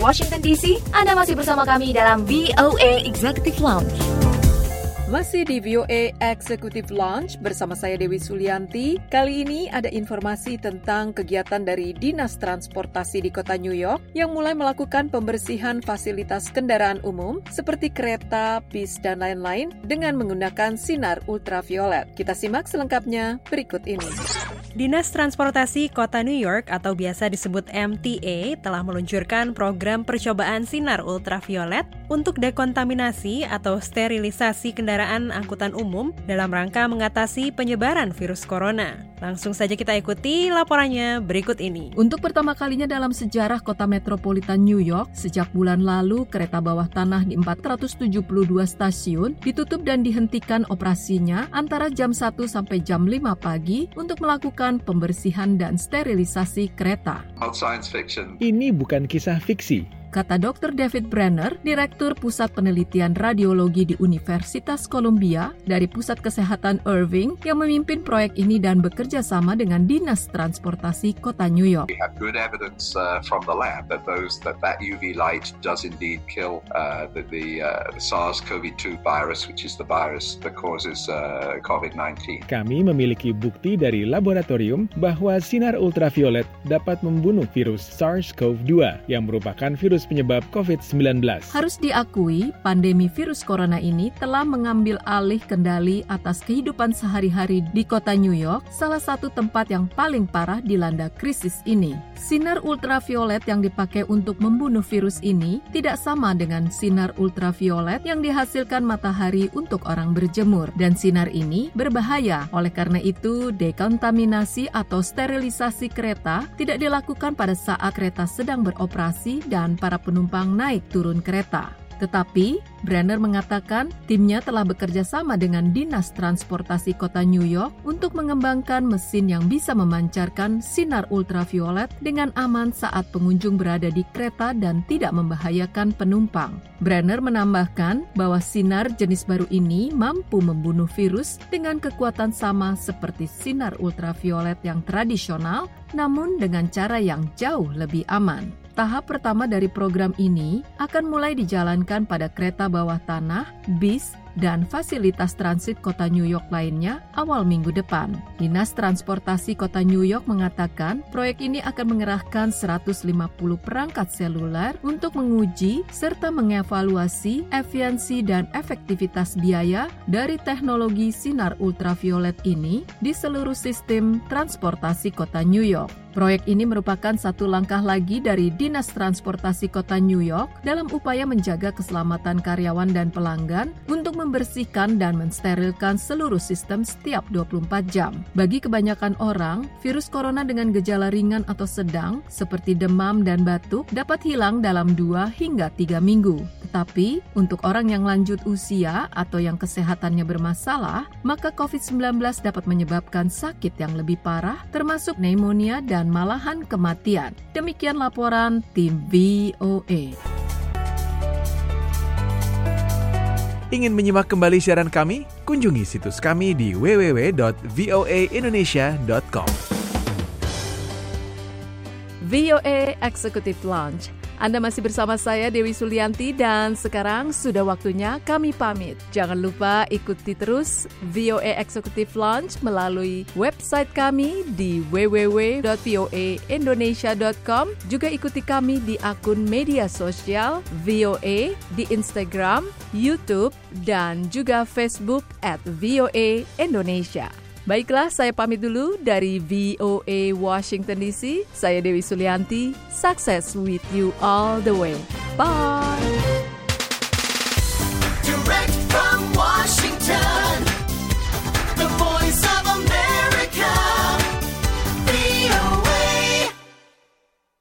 Washington DC. Anda masih bersama kami dalam VOA Executive Lounge. Masih di VOA Executive Lounge bersama saya Dewi Sulianti. Kali ini ada informasi tentang kegiatan dari Dinas Transportasi di Kota New York yang mulai melakukan pembersihan fasilitas kendaraan umum seperti kereta, bis, dan lain-lain dengan menggunakan sinar ultraviolet. Kita simak selengkapnya berikut ini. Dinas Transportasi Kota New York atau biasa disebut MTA telah meluncurkan program percobaan sinar ultraviolet untuk dekontaminasi atau sterilisasi kendaraan angkutan umum dalam rangka mengatasi penyebaran virus corona. Langsung saja kita ikuti laporannya berikut ini. Untuk pertama kalinya dalam sejarah kota metropolitan New York, sejak bulan lalu kereta bawah tanah di 472 stasiun ditutup dan dihentikan operasinya antara jam 1 sampai jam 5 pagi untuk melakukan pembersihan dan sterilisasi kereta. Ini bukan kisah fiksi, kata Dr. David Brenner, Direktur Pusat Penelitian Radiologi di Universitas Columbia dari Pusat Kesehatan Irving yang memimpin proyek ini dan bekerja sama dengan Dinas Transportasi Kota New York. We have good evidence uh, from the lab that those that that UV light does indeed kill uh, the, the uh, SARS-CoV-2 virus, which is the virus that causes uh, COVID-19. Kami memiliki bukti dari laboratorium bahwa sinar ultraviolet dapat membunuh virus SARS-CoV-2 yang merupakan virus virus penyebab COVID-19. Harus diakui, pandemi virus corona ini telah mengambil alih kendali atas kehidupan sehari-hari di kota New York, salah satu tempat yang paling parah dilanda krisis ini. Sinar ultraviolet yang dipakai untuk membunuh virus ini tidak sama dengan sinar ultraviolet yang dihasilkan matahari untuk orang berjemur. Dan sinar ini berbahaya, oleh karena itu dekontaminasi atau sterilisasi kereta tidak dilakukan pada saat kereta sedang beroperasi dan para para penumpang naik turun kereta. Tetapi, Brenner mengatakan timnya telah bekerja sama dengan Dinas Transportasi Kota New York untuk mengembangkan mesin yang bisa memancarkan sinar ultraviolet dengan aman saat pengunjung berada di kereta dan tidak membahayakan penumpang. Brenner menambahkan bahwa sinar jenis baru ini mampu membunuh virus dengan kekuatan sama seperti sinar ultraviolet yang tradisional, namun dengan cara yang jauh lebih aman. Tahap pertama dari program ini akan mulai dijalankan pada kereta bawah tanah, bis, dan fasilitas transit kota New York lainnya awal minggu depan. Dinas Transportasi Kota New York mengatakan proyek ini akan mengerahkan 150 perangkat seluler untuk menguji serta mengevaluasi efisiensi dan efektivitas biaya dari teknologi sinar ultraviolet ini di seluruh sistem transportasi kota New York. Proyek ini merupakan satu langkah lagi dari Dinas Transportasi Kota New York dalam upaya menjaga keselamatan karyawan dan pelanggan untuk membersihkan dan mensterilkan seluruh sistem setiap 24 jam. Bagi kebanyakan orang, virus corona dengan gejala ringan atau sedang seperti demam dan batuk dapat hilang dalam 2 hingga 3 minggu. Tetapi untuk orang yang lanjut usia atau yang kesehatannya bermasalah, maka COVID-19 dapat menyebabkan sakit yang lebih parah termasuk pneumonia dan malahan kematian. Demikian laporan tim VOA. Ingin menyimak kembali siaran kami? Kunjungi situs kami di www.voaindonesia.com. VOA Executive Launch anda masih bersama saya Dewi Sulianti dan sekarang sudah waktunya kami pamit. Jangan lupa ikuti terus VOA Executive Launch melalui website kami di www.voaindonesia.com. Juga ikuti kami di akun media sosial VOA di Instagram, YouTube, dan juga Facebook at VOA Indonesia. Baiklah, saya pamit dulu dari VOA Washington DC. Saya Dewi Sulianti. Success with you all the way. Bye.